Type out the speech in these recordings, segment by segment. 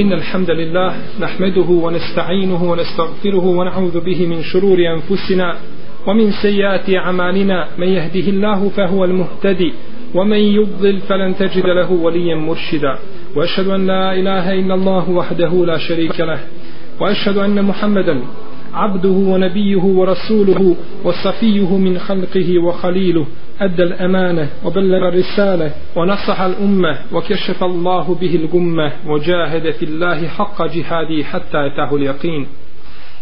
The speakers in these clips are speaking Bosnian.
إن الحمد لله نحمده ونستعينه ونستغفره ونعوذ به من شرور أنفسنا ومن سيئات أعمالنا. من يهده الله فهو المهتدي ومن يضلل فلن تجد له وليا مرشدا. وأشهد أن لا إله إلا الله وحده لا شريك له. وأشهد أن محمدا عبده ونبيه ورسوله وصفيه من خلقه وخليله أدى الأمانة وبلغ الرسالة ونصح الأمة وكشف الله به الغمة وجاهد في الله حق جهاده حتى أتاه اليقين.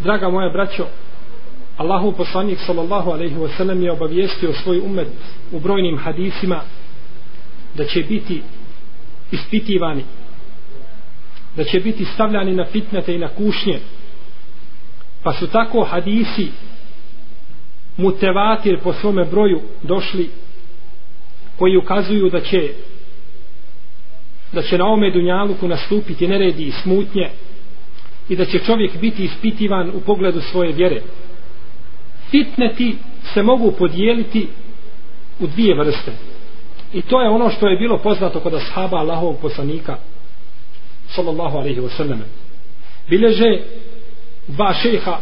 Draga moja braćo, Allahu poslanik sallallahu alejhi ve sellem je obavijestio svoj umet u brojnim hadisima da će biti ispitivani da će biti stavljani na fitnete i na kušnje. Pa su tako hadisi mutevatir po svome broju došli koji ukazuju da će da će na ome dunjaluku nastupiti neredi i smutnje i da će čovjek biti ispitivan u pogledu svoje vjere. Fitneti se mogu podijeliti u dvije vrste. I to je ono što je bilo poznato kod ashaba Allahovog poslanika sallallahu alaihi wasallam. Bileže dva šeha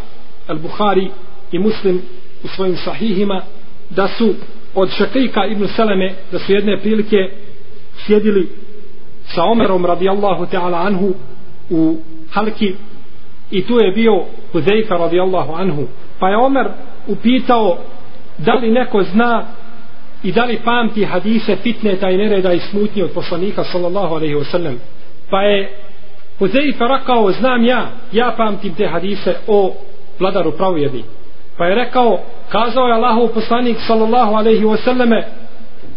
al-Bukhari i Muslim u svojim sahihima da su od Šakika ibn Seleme da su jedne prilike sjedili sa Omerom radijallahu ta'ala anhu u halki i tu je bio Huzeifa radijallahu anhu. Pa je Omer upitao da li neko zna i da li pamti hadise fitneta i nereda i smutnje od poslanika sallallahu alaihi wasallam pa je Huzeifa rekao znam ja ja pamtim te hadise o vladaru pravovjedni pa je rekao kazao je Allahu poslanik sallallahu alaihi wasallame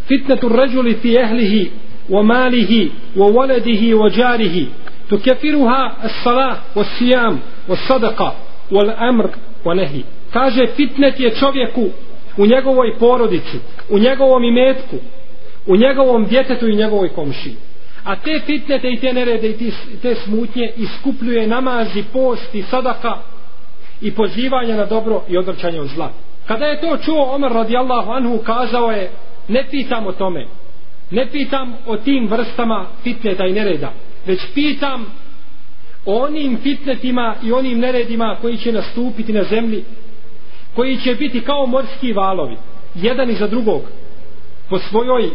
fitnetu ređuli fi ehlihi wa malihi wa waladihi wa jarihi tukefiruha as-salah was-siyam, was-sadaqa, wal amr wa nahi kaže fitnet je čovjeku u njegovoj porodici u njegovom imetku u njegovom djetetu i njegovoj komšiji. a te fitnete i te nerede i te smutnje iskupljuje namazi, post i sadaka i pozivanje na dobro i odvrćanje od zla. Kada je to čuo Omer radijallahu anhu kazao je ne pitam o tome. Ne pitam o tim vrstama fitneta i nereda već pitam o onim fitnetima i onim neredima koji će nastupiti na zemlji koji će biti kao morski valovi jedan iza drugog po svojoj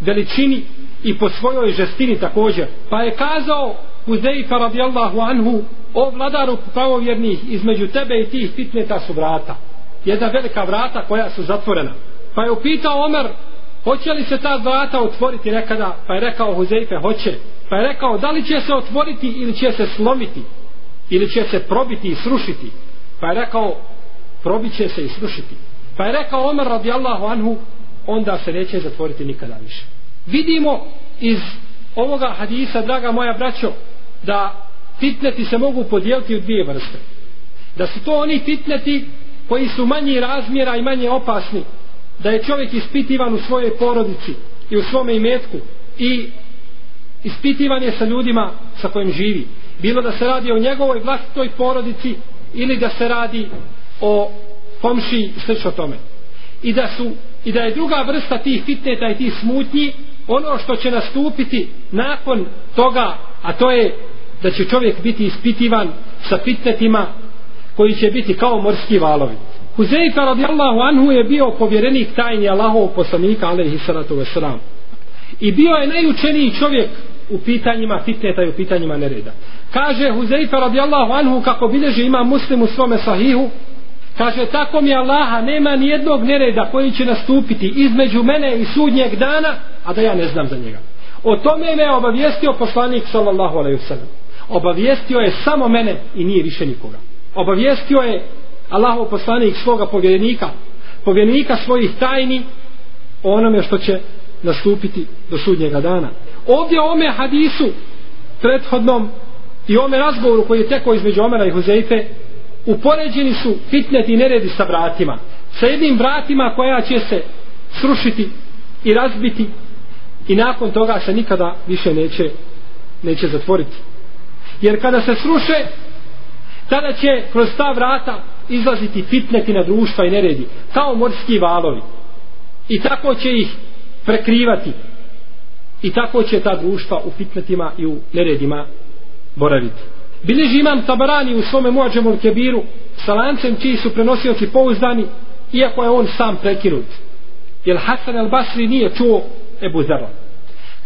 veličini i po svojoj žestini također. Pa je kazao Uzeifa radijallahu anhu o vladaru pravovjernih između tebe i tih fitneta su vrata jedna velika vrata koja su zatvorena. Pa je upitao Omer hoće li se ta vrata otvoriti nekada? Pa je rekao Huzeife hoće. Pa je rekao, da li će se otvoriti ili će se slomiti? Ili će se probiti i srušiti? Pa je rekao, probit će se i srušiti. Pa je rekao Omer radijallahu anhu, onda se neće zatvoriti nikada više. Vidimo iz ovoga hadisa, draga moja braćo, da fitneti se mogu podijeliti u dvije vrste. Da su to oni fitneti koji su manji razmjera i manje opasni. Da je čovjek ispitivan u svojoj porodici i u svome imetku i ispitivan je sa ljudima sa kojim živi. Bilo da se radi o njegovoj vlastitoj porodici ili da se radi o komši i slično tome. I da, su, I da je druga vrsta tih fitneta i tih smutnji ono što će nastupiti nakon toga, a to je da će čovjek biti ispitivan sa fitnetima koji će biti kao morski valovi. Huzeyfa radijallahu anhu je bio povjerenik tajni Allahovog poslanika alaihi salatu wasalam. I bio je najučeniji čovjek u pitanjima fitneta i u pitanjima nereda. Kaže Huzeifa radijallahu anhu kako bilježi ima muslim u svome sahihu Kaže, tako mi Allaha, nema ni jednog nereda koji će nastupiti između mene i sudnjeg dana, a da ja ne znam za njega. O tome me je obavijestio poslanik sallallahu alaihi wasallam. Obavijestio je samo mene i nije više nikoga. Obavijestio je Allahov poslanik svoga povjerenika, povjerenika svojih tajni o onome što će nastupiti do sudnjega dana. Ovdje ome hadisu prethodnom i ome razgovoru koji je teko između Omera i Huzeife upoređeni su fitneti i neredi sa vratima. Sa jednim vratima koja će se srušiti i razbiti i nakon toga se nikada više neće neće zatvoriti. Jer kada se sruše tada će kroz ta vrata izlaziti fitneti na društva i neredi kao morski valovi i tako će ih prekrivati i tako će ta društva u fitnetima i u neredima boraviti. Bileži imam Tabarani u svome muadžemom kebiru sa lancem čiji su prenosioci pouzdani iako je on sam prekinut. Jer Hasan al Basri nije čuo Ebu Zerla.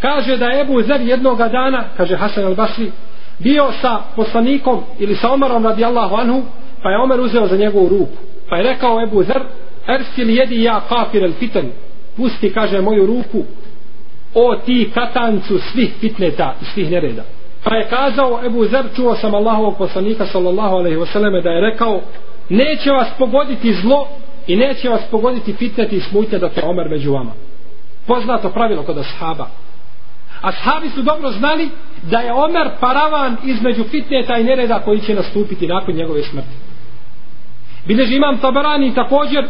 Kaže da je Ebu Zer jednoga dana, kaže Hasan al Basri, bio sa poslanikom ili sa Omarom radijallahu anhu, pa je Omer uzeo za njegovu ruku. Pa je rekao Ebu Zer, Ersil jedi ja kafir el fitan, pusti, kaže, moju ruku, o ti katancu svih fitneta i svih nereda. Pa je kazao Ebu Zer, čuo sam Allahovog poslanika sallallahu alaihi wasallam da je rekao neće vas pogoditi zlo i neće vas pogoditi fitneti i smutnje da te Omer među vama. Poznato pravilo kod ashaba. Ashabi su dobro znali da je Omer paravan između fitneta i nereda koji će nastupiti nakon njegove smrti. Bileži imam Tabarani također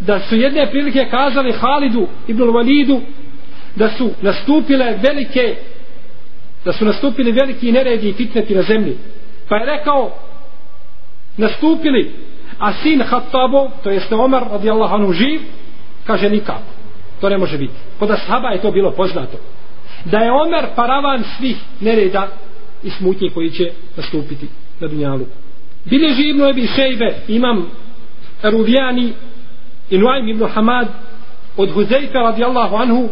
da su jedne prilike kazali Halidu ibn Walidu da su nastupile velike da su nastupili veliki neredi i fitneti na zemlji. Pa je rekao, nastupili, a sin Hattabov, to jeste Omar radijallahu anhu živ, kaže nikako. To ne može biti. Kod ashaba je to bilo poznato. Da je Omer paravan svih nereda i smutnje koji će nastupiti na dunjalu. Bile Ibnu Ebi šejbe, imam Eruvijani i Nuaym ibn Hamad od Huzeyfe radijallahu anhu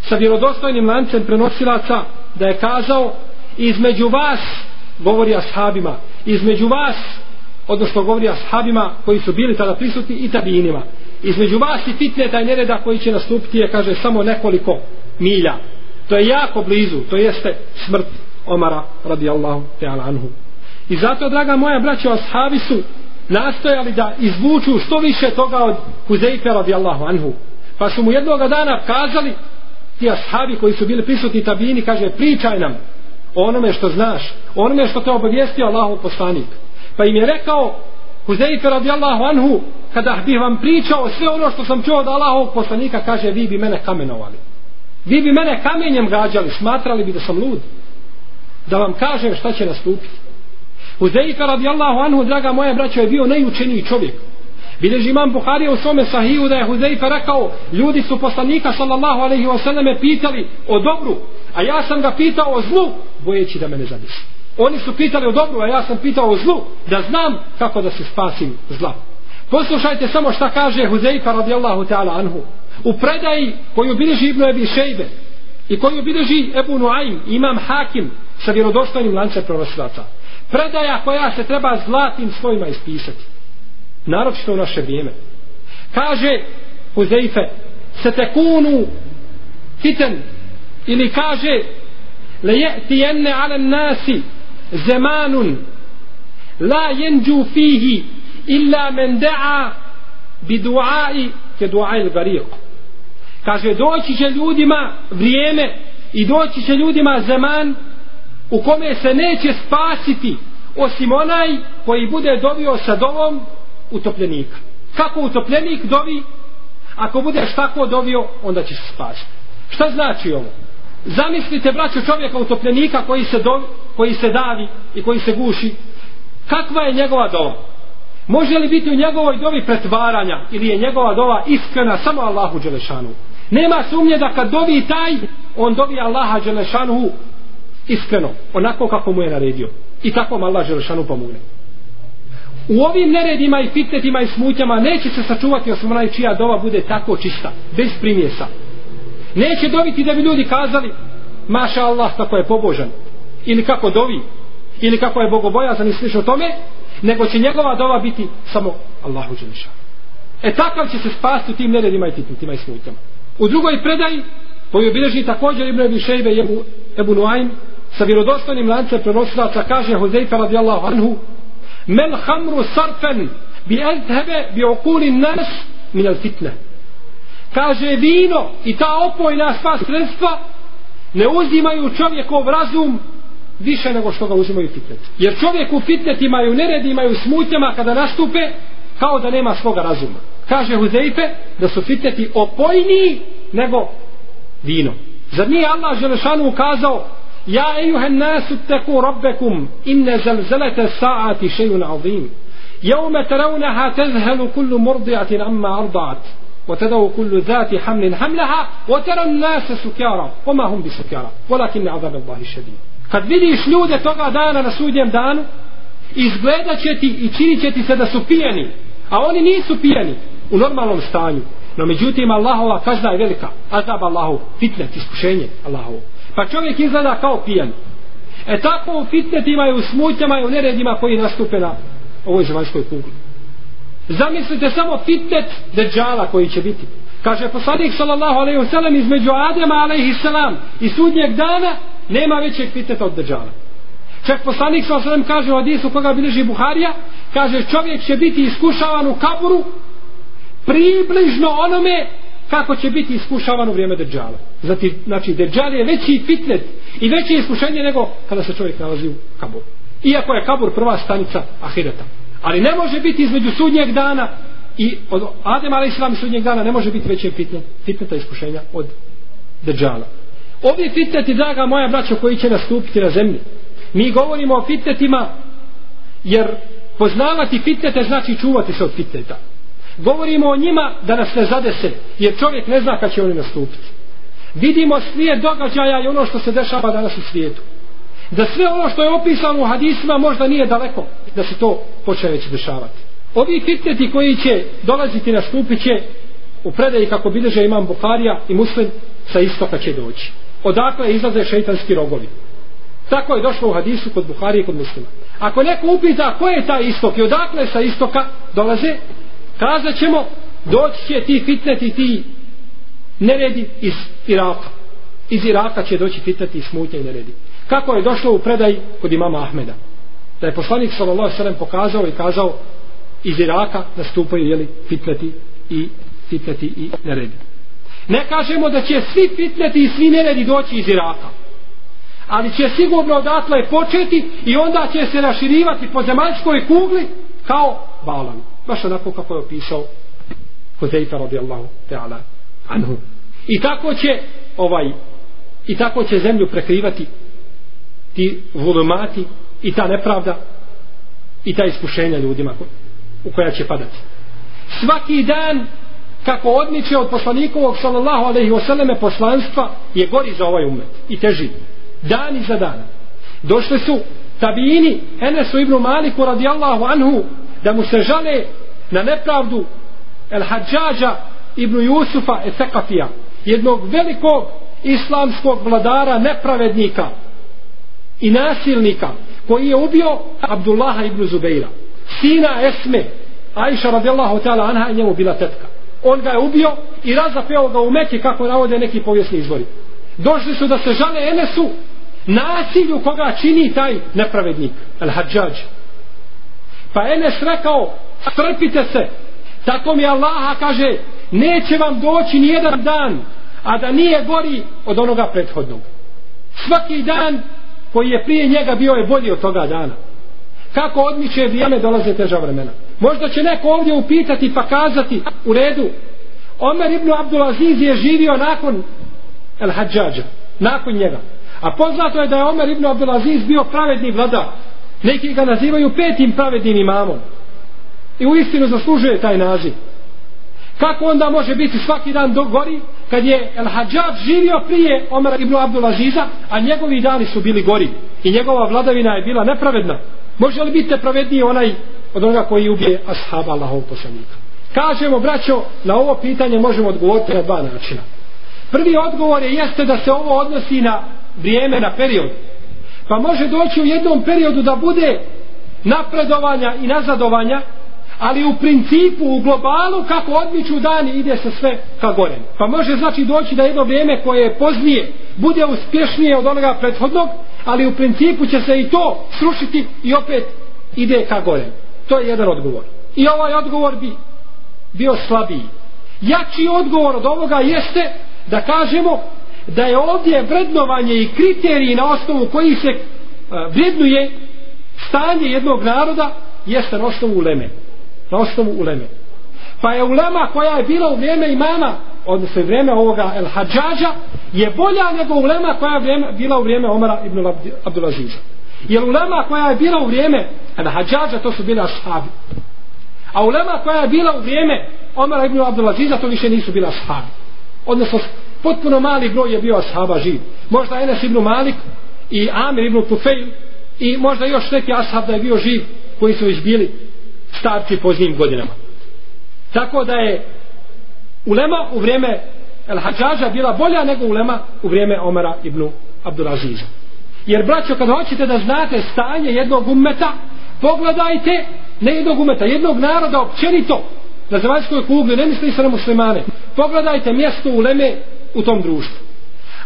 sa vjerodostojnim lancem prenosilaca da je kazao između vas govori ashabima između vas odnosno govori ashabima koji su bili tada prisutni i tabinima između vas i fitne taj nereda koji će nastupiti je kaže samo nekoliko milja. To je jako blizu to jeste smrt Omara radijallahu ta'ala anhu. I zato draga moja braćo ashabi su nastojali da izvuču što više toga od Huzeife radijallahu anhu. Pa su mu jednog dana kazali ti ashabi koji su bili prisutni tabini kaže pričaj nam o onome što znaš o onome što te obavijestio Allahov poslanik. Pa im je rekao Huzeife radijallahu anhu kada bih vam pričao sve ono što sam čuo od Allahovog poslanika kaže vi bi mene kamenovali. Vi bi mene kamenjem gađali smatrali bi da sam lud. Da vam kažem šta će nastupiti. Huzeyfe radijallahu anhu draga moja braća je bio najučeniji čovjek Bileži imam Buharija u svome sahiju da je Huzeifa rekao ljudi su poslanika sallallahu alaihi wa sallam pitali o dobru a ja sam ga pitao o zlu bojeći da me ne zadisi. Oni su pitali o dobru a ja sam pitao o zlu da znam kako da se spasim zla. Poslušajte samo šta kaže Huzeifa radijallahu ta'ala anhu u predaji koju bileži Ibnu Ebi Šejbe i koju bileži Ebu Nuaim, imam Hakim sa vjerodostojnim lancem prorosilaca. Predaja koja se treba zlatim svojima ispisati. Naročito u naše vrijeme. Kaže Huzeife se tekunu fiten ili kaže le ala jenne ale nasi zemanun la jenđu fihi illa men da'a bi duai ke duai il gariq. Kaže doći će ljudima vrijeme i doći će ljudima zaman u kome se neće spasiti osim onaj koji bude dovio sa dovom utopljenika. Kako utopljenik dovi, ako budeš tako dovio, onda će se spasiti. Šta znači ovo? Zamislite, braćo, čovjeka utopljenika koji se, do, koji se davi i koji se guši. Kakva je njegova dova? Može li biti u njegovoj dovi pretvaranja ili je njegova dova iskrena samo Allahu Đelešanu? Nema sumnje da kad dovi taj, on dovi Allaha Đelešanu iskreno, onako kako mu je naredio. I tako mu Allah pomogne u ovim neredima i fitnetima i smutnjama neće se sačuvati osim onaj čija dova bude tako čista, bez primjesa. Neće dobiti da bi ljudi kazali maša Allah kako je pobožan ili kako dovi ili kako je bogobojazan i slično tome nego će njegova dova biti samo Allahu Đelešanu. E takav će se spasti u tim neredima i fitnetima i smutnjama. U drugoj predaji, koju bilježi također Ibn Abi Šejbe i Ebu, Ebu Nuaym, sa vjerodostojnim lancem prenosilaca kaže Huzeyfa radijallahu anhu, Mel hamru sarfen bi elthebe bi okuli nas min al fitne. Kaže vino i ta opojna sva sredstva ne uzimaju čovjekov razum više nego što ga uzimaju fitnet. Jer čovjek u fitnetima i u neredima i u smutnjama kada nastupe kao da nema svoga razuma. Kaže Huzeife da su fitneti opojniji nego vino. Zar nije Allah Želešanu ukazao Ja ejuhen nasu teku rabbekum inne zelzelete saati šejun azim. Jaume teravneha tezhelu kullu murdijatin amma ardaat. وتدعو كل ذات حمل حملها وترى الناس سكارى وما هم بسكارى ولكن عذاب الله الشديد kad vidiš ljude toga dana na sudnjem danu izgledat će ti i činit će ti se da su pijani a oni nisu pijani u normalnom stanju no međutim Allahova kazna je velika azab Allahu fitnet, iskušenje Allahu pa čovjek izgleda kao pijan e tako u fitnetima i u smutnjama i u neredima koji nastupe na ovoj zemaljskoj kugli Zamislite samo fitnet deđala koji će biti. Kaže poslanik sallallahu alejhi ve sellem između Adema alejhi selam i sudnjeg dana nema većeg fitneta od deđala. Čak poslanik sallallahu alejhi ve sellem kaže u hadisu koga bilježi Buharija, kaže čovjek će biti iskušavan u kaburu približno onome kako će biti iskušavan u vrijeme deđala. Znači, znači deđal je veći fitnet i veće iskušenje nego kada se čovjek nalazi u kaburu. Iako je kabur prva stanica ahireta. Ali ne može biti između sudnjeg dana i od Adem ala islam sudnjeg dana ne može biti veće fitnet, fitneta iskušenja od Deđala. Ovi fitneti, draga moja braćo, koji će nastupiti na zemlji. Mi govorimo o fitnetima jer poznavati fitnete znači čuvati se od fitneta. Govorimo o njima da nas ne zadese jer čovjek ne zna kad će oni nastupiti. Vidimo slijed događaja i ono što se dešava danas u svijetu da sve ono što je opisano u hadisima možda nije daleko da se to počne već dešavati. Ovi fitneti koji će dolaziti nastupit će u predaji kako bilježe imam Buharija i Muslim sa istoka će doći. Odakle izlaze šeitanski rogovi. Tako je došlo u hadisu kod Buharije i kod Muslima. Ako neko upita ko je taj istok i odakle sa istoka dolaze, kazat ćemo doći će ti fitneti ti neredi iz Iraka. Iz Iraka će doći fitneti i smutnje i neredi. Kako je došlo u predaj kod imama Ahmeda? Da je poslanik sallallahu alejhi pokazao i kazao iz Iraka nastupaju jeli fitneti i fitneti i neredi. Ne kažemo da će svi fitneti i svi neredi doći iz Iraka ali će sigurno odatle početi i onda će se raširivati po zemaljskoj kugli kao balan baš onako kako je opisao Huzeyfa radijallahu ta'ala anhu i tako će ovaj i tako će zemlju prekrivati ti volumati i ta nepravda i ta iskušenja ljudima u koja će padati. Svaki dan kako odmiče od poslanikovog sallallahu alaihi wasallame poslanstva je gori za ovaj umet i teži. Dan za dan. Došli su tabini Enesu ibn Maliku radijallahu anhu da mu se žale na nepravdu El Hadžađa ibn Jusufa Esekafija, jednog velikog islamskog vladara nepravednika i nasilnika koji je ubio Abdullaha ibn Zubeira sina Esme Aisha radijallahu ta'ala anha njemu bila tetka. On ga je ubio i razapeo ga u meki kako navode neki povijesni izvori. Došli su da se žale Enesu nasilju koga čini taj nepravednik El Hadžađ pa Enes rekao strpite se tako mi Allaha kaže neće vam doći ni jedan dan a da nije gori od onoga prethodnog svaki dan koji je prije njega bio je bolji od toga dana. Kako odmiče vrijeme dolaze teža vremena. Možda će neko ovdje upitati pa kazati u redu. Omer ibn Abdulaziz je živio nakon El Hadžađa. Nakon njega. A poznato je da je Omer ibn Abdulaziz bio pravedni vladar. Neki ga nazivaju petim pravednim imamom. I u istinu zaslužuje taj naziv. Kako onda može biti svaki dan do gori kad je El Hadžab živio prije Omara ibn Abdul Aziza, a njegovi dani su bili gori i njegova vladavina je bila nepravedna. Može li biti pravedniji onaj od onoga koji ubije ashaba Allahov poslanika? Kažemo, braćo, na ovo pitanje možemo odgovoriti na dva načina. Prvi odgovor je jeste da se ovo odnosi na vrijeme, na period. Pa može doći u jednom periodu da bude napredovanja i nazadovanja, ali u principu, u globalu, kako odmiču dani, ide se sve ka gore. Pa može znači doći da jedno vrijeme koje je poznije bude uspješnije od onoga prethodnog, ali u principu će se i to srušiti i opet ide ka gore. To je jedan odgovor. I ovaj odgovor bi bio slabiji. Jači odgovor od ovoga jeste da kažemo da je ovdje vrednovanje i kriteriji na osnovu koji se e, vrednuje stanje jednog naroda jeste na osnovu uleme. Na osnovu uleme. Pa je ulema koja je bila u vrijeme imama, odnosno u vrijeme ovoga El Hadžađa, je bolja nego ulema koja je vrijeme, bila u vrijeme Omara ibn Abdulaziza. Jer ulema koja je bila u vrijeme El Hadžađa, to su bile ashabi. A ulema koja je bila u vrijeme Omara ibn Abdulaziza, to više nisu bila ashabi. Odnosno, potpuno mali broj je bio ashaba živ. Možda Enes ibn Malik i Amir ibn Tufejl i možda još neki ashab da je bio živ koji su već bili starci poznijim godinama. Tako da je ulema u vrijeme El Hadžaža bila bolja nego ulema u vrijeme Omara ibn Abdulaziza. Jer braćo, kada hoćete da znate stanje jednog ummeta, pogledajte, ne jednog ummeta, jednog naroda općenito, na zemaljskoj kugli, ne misli se na muslimane, pogledajte mjesto uleme u tom društvu.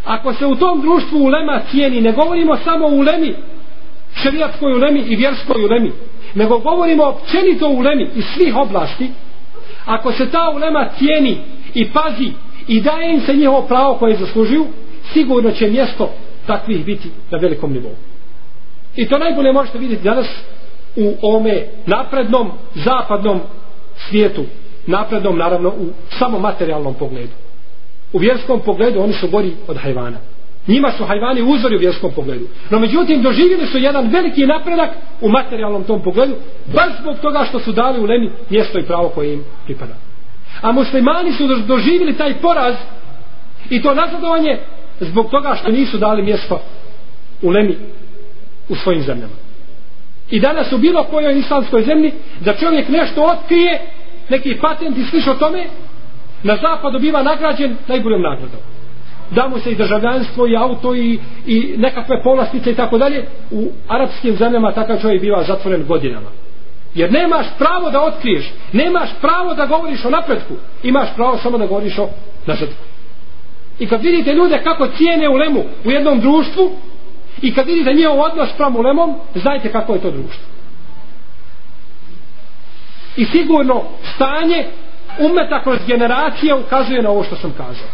Ako se u tom društvu ulema cijeni, ne govorimo samo o ulemi, šerijatskoj ulemi i vjerskoj ulemi, nego govorimo općenito o ulemi iz svih oblasti, ako se ta ulema cijeni i pazi i daje im se njihovo pravo koje zaslužuju, sigurno će mjesto takvih biti na velikom nivou. I to najbolje možete vidjeti danas u ome naprednom zapadnom svijetu, naprednom naravno u samo materijalnom pogledu. U vjerskom pogledu oni su gori od hajvana. Njima su hajvani uzori u vjerskom pogledu. No međutim, doživjeli su jedan veliki napredak u materijalnom tom pogledu, baš zbog toga što su dali u Lemi mjesto i pravo koje im pripada. A muslimani su doživjeli taj poraz i to nazadovanje zbog toga što nisu dali mjesto u Lemi u svojim zemljama. I danas u bilo kojoj islamskoj zemlji da čovjek nešto otkrije, neki patent i sliš o tome, na zapadu biva nagrađen najboljom nagradom. Da mu se i državljanstvo i auto i, i nekakve povlastice i tako dalje u arapskim zemljama takav čovjek biva zatvoren godinama. Jer nemaš pravo da otkriješ nemaš pravo da govoriš o napretku imaš pravo samo da govoriš o nažetku i kad vidite ljude kako cijene u lemu u jednom društvu i kad vidite njihov odnos pram u lemom znajte kako je to društvo. I sigurno stanje umeta kroz generacije ukazuje na ovo što sam kazao.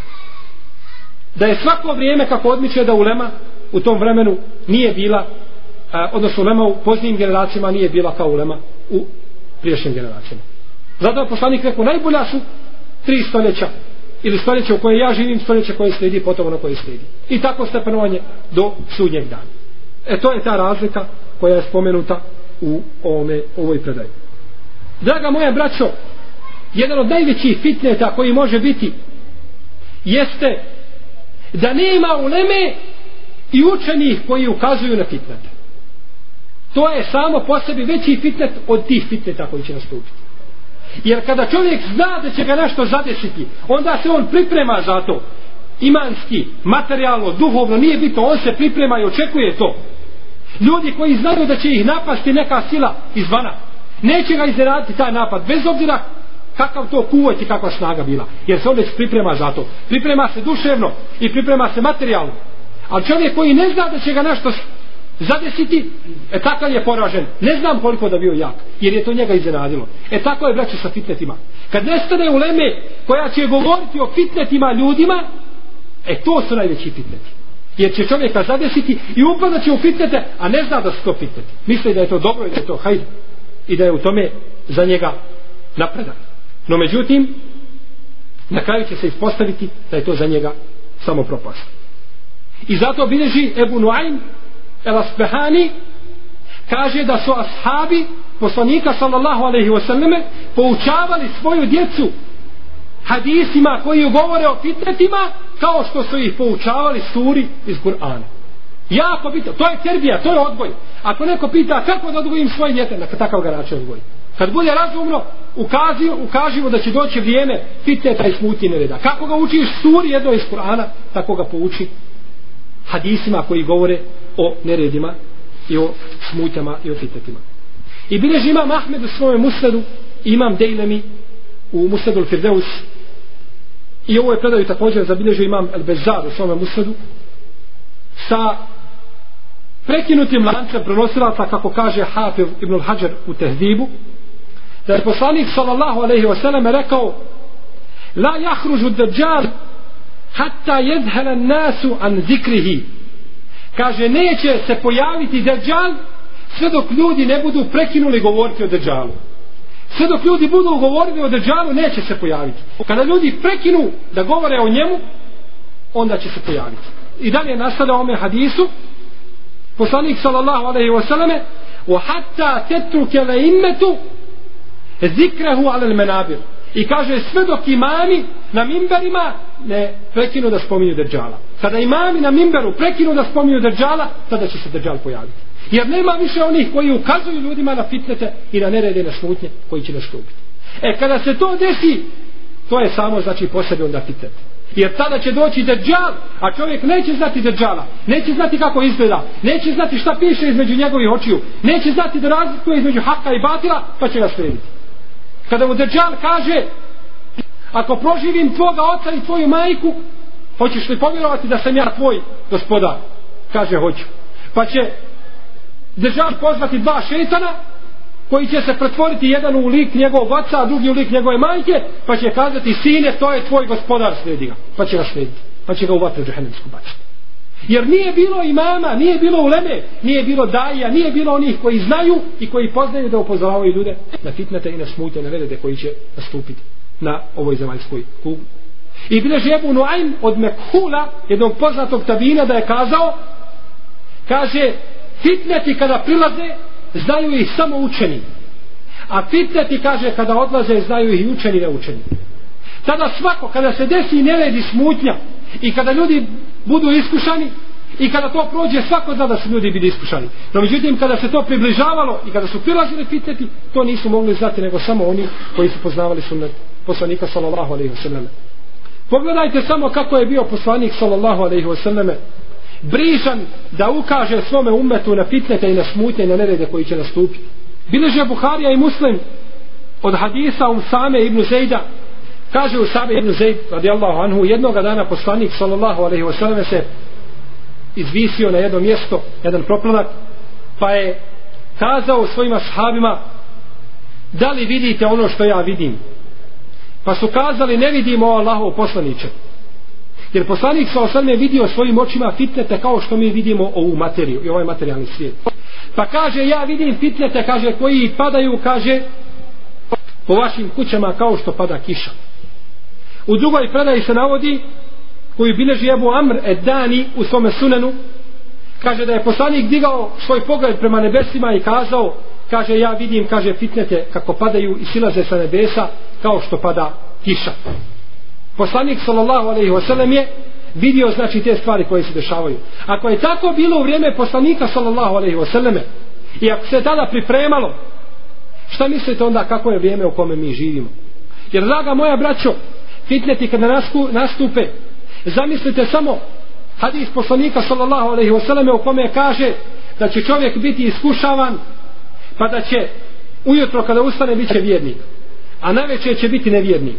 Da je svako vrijeme kako odmiče da ulema u tom vremenu nije bila a, odnosno ulema u poznijim generacijama nije bila kao ulema u priješnjim generacijama. Zato je poslanik rekao najbolja su tri stoljeća ili stoljeće u koje ja živim stoljeće koje slijedi potom ono koje slijedi. I tako stepenovanje do sudnjeg dana. E to je ta razlika koja je spomenuta u ovome, ovoj predaju draga moja braćo jedan od najvećih fitneta koji može biti jeste da nema uleme i učenih koji ukazuju na fitnete. To je samo po sebi veći fitnet od tih fitneta koji će nastupiti. Jer kada čovjek zna da će ga nešto zadesiti, onda se on priprema za to. Imanski, materijalno, duhovno, nije bitno, on se priprema i očekuje to. Ljudi koji znaju da će ih napasti neka sila izvana, neće ga izraditi taj napad, bez obzira kakav to kuvat i kakva snaga bila. Jer se on već priprema za to. Priprema se duševno i priprema se materijalno. Ali čovjek koji ne zna da će ga nešto zadesiti, e takav je poražen. Ne znam koliko da bio jak, jer je to njega iznenadilo. E tako je braće sa fitnetima. Kad nestane u leme koja će govoriti o fitnetima ljudima, e to su najveći fitneti. Jer će čovjeka zadesiti i upadat će u fitnete, a ne zna da su to fitneti. Misli da je to dobro i da je to hajde. I da je u tome za njega napredak. No međutim, na kraju će se ispostaviti da je to za njega samo propast. I zato bileži Ebu Nuaym El Asbehani kaže da su ashabi poslanika sallallahu alaihi wasallame poučavali svoju djecu hadisima koji govore o fitnetima kao što su ih poučavali suri iz Kur'ana. Jako bitno, to je terbija, to je odgoj. Ako neko pita kako da odgojim svoje djete, na takav ga način odgojim. Kad bude razumno, ukazio, ukažimo da će doći vrijeme fitneta i smutnje nereda. Kako ga učiš suri jedno iz Kur'ana, tako ga pouči hadisima koji govore o neredima i o smutama i o fitnetima. I bileži imam Ahmed u svojem musnadu, imam Dejlemi u musnadu Firdeus. I ovo je predaju također zabilježio imam El Bezar u svome musnadu sa prekinutim lancem prenosilaca kako kaže Hafiv ibn Hajar u Tehzibu da je poslanik sallallahu alaihi wasallam rekao la jahružu dađal hatta jedhela nasu an zikrihi. Kaže neće se pojaviti dađal sve dok ljudi ne budu prekinuli govoriti o dađalu sve dok ljudi budu govorili o dađalu neće se pojaviti. Kada ljudi prekinu da govore o njemu onda će se pojaviti. I dalje nastade ome hadisu. Poslanik sallallahu alaihi wasallame wa hatta tetruke le immetu zikrehu alel menabir. I kaže sve dok imami na mimberima ne prekinu da spominju držala kada imami na mimberu prekinu da spominju držala tada će se držal pojaviti. Jer nema više onih koji ukazuju ljudima na fitnete i na nerede na smutnje koji će nastupiti e kada se to desi to je samo znači posebi onda fitnete jer tada će doći deđal a čovjek neće znati deđala neće znati kako izgleda neće znati šta piše između njegovih očiju neće znati da razlikuje između haka i batila pa će ga srediti kada mu deđal kaže ako proživim tvoga oca i tvoju majku hoćeš li povjerovati da sam ja tvoj gospodar kaže hoću pa će deđal pozvati dva šetana koji će se pretvoriti jedan u lik njegovog oca, a drugi u lik njegove majke, pa će kazati, sine, to je tvoj gospodar, slijedi ga. Pa će ga slijediti. Pa će ga u vatru džahennemsku baciti. Jer nije bilo imama, nije bilo uleme, nije bilo daja, nije bilo onih koji znaju i koji poznaju da upozoravaju ljude na fitnete i na smutje, na verede koji će nastupiti na ovoj zemaljskoj kugli. I bileže Ebu Nuaym od Mekhula, jednog poznatog tabina, da je kazao, kaže, fitneti kada prilaze, znaju ih samo učeni. A fitneti, kaže, kada odlaze, znaju ih i učeni ne učeni. Tada svako, kada se desi neredi smutnja i kada ljudi budu iskušani i kada to prođe, svako zna da su ljudi bili iskušani. No međutim, kada se to približavalo i kada su prilazili fitneti, to nisu mogli znati nego samo oni koji su poznavali sunnet poslanika sallallahu alaihi wasallam. Pogledajte samo kako je bio poslanik sallallahu alaihi wasallam brižan da ukaže svome umetu na fitnete i na smutnje i na nerede koji će nastupiti. Bileže Buharija i Muslim od hadisa Usame ibn Zejda kaže Usame ibn Zaid radijallahu anhu jednoga dana poslanik sallallahu alaihi wasallam se izvisio na jedno mjesto jedan proplanak pa je kazao svojim sahabima da li vidite ono što ja vidim pa su kazali ne vidimo Allahov poslaniče Jer poslanik sa osam je vidio svojim očima fitnete kao što mi vidimo ovu materiju i ovaj materijalni svijet. Pa kaže, ja vidim fitnete, kaže, koji padaju, kaže, po vašim kućama kao što pada kiša. U drugoj predaji se navodi, koju bileži Ebu Amr Edani u svome sunenu, kaže da je poslanik digao svoj pogled prema nebesima i kazao, kaže, ja vidim, kaže, fitnete kako padaju i silaze sa nebesa kao što pada kiša. Poslanik sallallahu alejhi ve sellem je vidio znači te stvari koje se dešavaju. Ako je tako bilo u vrijeme poslanika sallallahu alejhi ve selleme i ako se tada pripremalo, šta mislite onda kako je vrijeme u kome mi živimo? Jer draga moja braćo, fitneti kada nastupe, zamislite samo hadis poslanika sallallahu alejhi ve selleme u kome kaže da će čovjek biti iskušavan pa da će ujutro kada ustane bit će vjernik a najveće će biti nevjernik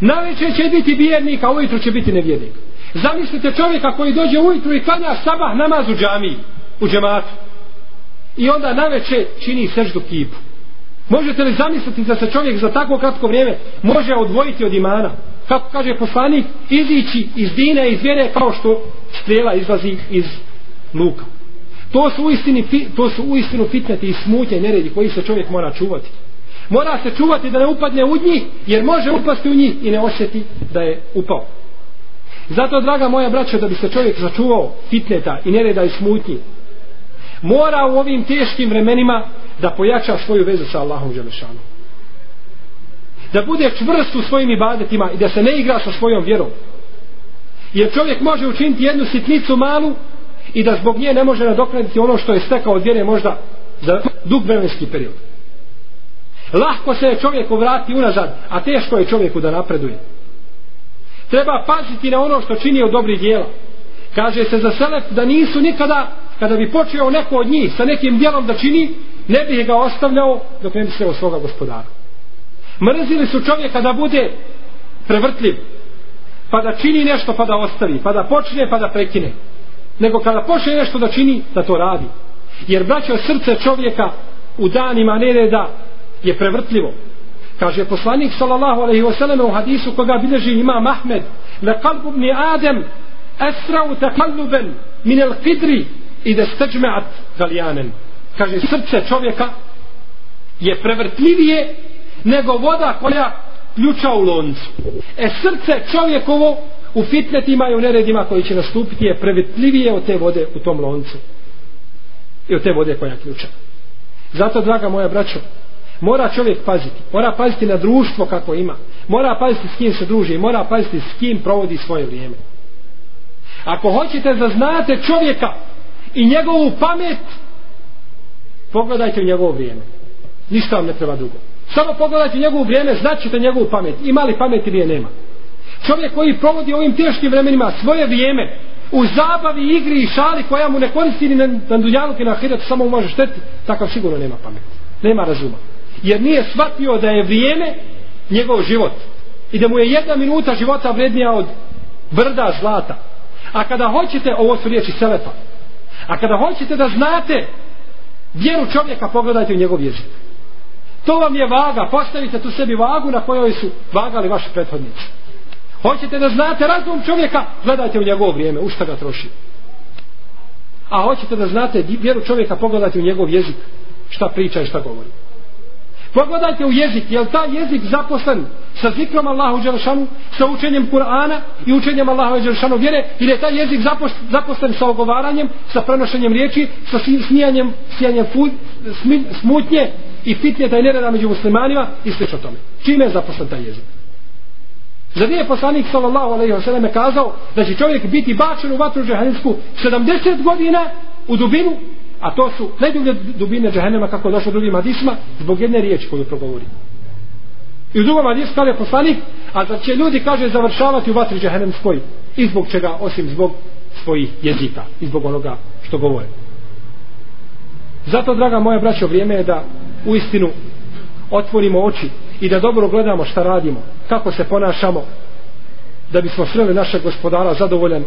navečer će biti vjernik, a ujutro će biti nevjernik. Zamislite čovjeka koji dođe ujutru i klanja sabah namaz u džamiji, u džematu. I onda na čini seždu kipu. Možete li zamisliti da se čovjek za tako kratko vrijeme može odvojiti od imana? Kako kaže poslanik, izići iz dine, iz vjere kao što strela izlazi iz luka. To su uistini, to su uistinu fitneti i smutnje neredi koji se čovjek mora čuvati mora se čuvati da ne upadne u njih jer može upasti u njih i ne osjeti da je upao zato draga moja braća da bi se čovjek začuvao fitneta i nereda i smutnji mora u ovim teškim vremenima da pojača svoju vezu sa Allahom Đelešanu da bude čvrst u svojim ibadetima i da se ne igra sa svojom vjerom jer čovjek može učiniti jednu sitnicu malu i da zbog nje ne može nadoknaditi ono što je stekao od vjere možda za dug vremenski period Lahko se je čovjeku vrati unazad, a teško je čovjeku da napreduje. Treba paziti na ono što čini od dobrih dijela. Kaže se za Selef da nisu nikada, kada bi počeo neko od njih sa nekim djelom da čini, ne bi ga ostavljao dok ne bi se svoga gospodara. Mrzili su čovjeka da bude prevrtljiv, pa da čini nešto pa da ostavi, pa da počne pa da prekine. Nego kada počne nešto da čini, da to radi. Jer braćo srce čovjeka u danima nereda je prevrtljivo. Kaže poslanik sallallahu alejhi ve sellem u hadisu koga bilježi ima Ahmed, "La qalbu ibn Adam asra'u taqalluban min al-qidri i da steđmeat zalijanen Kaže srce čovjeka je prevrtljivije nego voda koja ključa u loncu. E srce čovjekovo u fitnetima i u neredima koji će nastupiti je prevrtljivije od te vode u tom loncu. I od te vode koja ključa. Zato, draga moja braćo, mora čovjek paziti. Mora paziti na društvo kako ima. Mora paziti s kim se druži. Mora paziti s kim provodi svoje vrijeme. Ako hoćete da znate čovjeka i njegovu pamet, pogledajte u njegovo vrijeme. Ništa vam ne treba drugo. Samo pogledajte njegovo vrijeme, znaćete njegovu pamet. Ima li pamet ili je nema. Čovjek koji provodi ovim teškim vremenima svoje vrijeme, u zabavi, igri i šali koja mu ne koristi ni na, na dunjalu i na ahiretu, samo mu može šteti, takav sigurno nema pamet. Nema razuma. Jer nije shvatio da je vrijeme njegov život. I da mu je jedna minuta života vrednija od brda zlata. A kada hoćete, ovo su riječi Selefa, a kada hoćete da znate vjeru čovjeka, pogledajte u njegov jezik. To vam je vaga, postavite tu sebi vagu na kojoj su vagali vaši prethodnici. Hoćete da znate razum čovjeka, gledajte u njegovo vrijeme, u šta ga troši. A hoćete da znate vjeru čovjeka, pogledajte u njegov jezik, šta priča i šta govori. Pogledajte u jezik, je li taj jezik zaposlen sa zikrom Allahu Đelšanu, sa učenjem Kur'ana i učenjem Allahu Đelšanu vjere, ili je taj jezik zaposlen sa ogovaranjem, sa prenošenjem riječi, sa smijanjem, smijanjem fud, smutnje i fitnje da nereda među muslimanima i sl. tome. Čime je zaposlen taj jezik? Zar nije poslanik sallallahu alaihi wa sallam kazao da će čovjek biti bačen u vatru džahennemsku 70 godina u dubinu, a to su najdublje dubine džahennema kako je došlo drugim hadisma, zbog jedne riječi koju progovori. I u drugom hadisu kaže poslanik, a da će ljudi, kaže, završavati u vatri džahennemskoj i zbog čega, osim zbog svojih jezika i zbog onoga što govore. Zato, draga moja braćo, vrijeme je da u istinu otvorimo oči i da dobro gledamo šta radimo, kako se ponašamo, da bismo sreli našeg gospodara zadovoljan,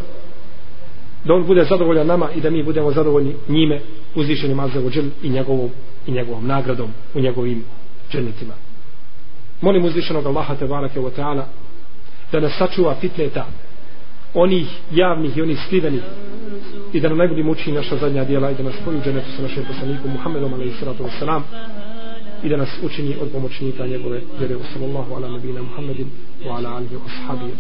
da on bude zadovoljan nama i da mi budemo zadovoljni njime, uzvišenim Azzavuđel i njegovom, i njegovom nagradom u njegovim džennetima. Molim uzvišenog Allaha te barake wa ta'ala da nas sačuva fitneta onih javnih i onih skrivenih i da nam najbolji muči naša zadnja dijela i da nas spoju dženetu sa našim poslanikom Muhammedom alaihi salatu i da nas učini od pomoćnika njegove vjere sallallahu ala nabina Muhammedin wa ala alihi wa ashabi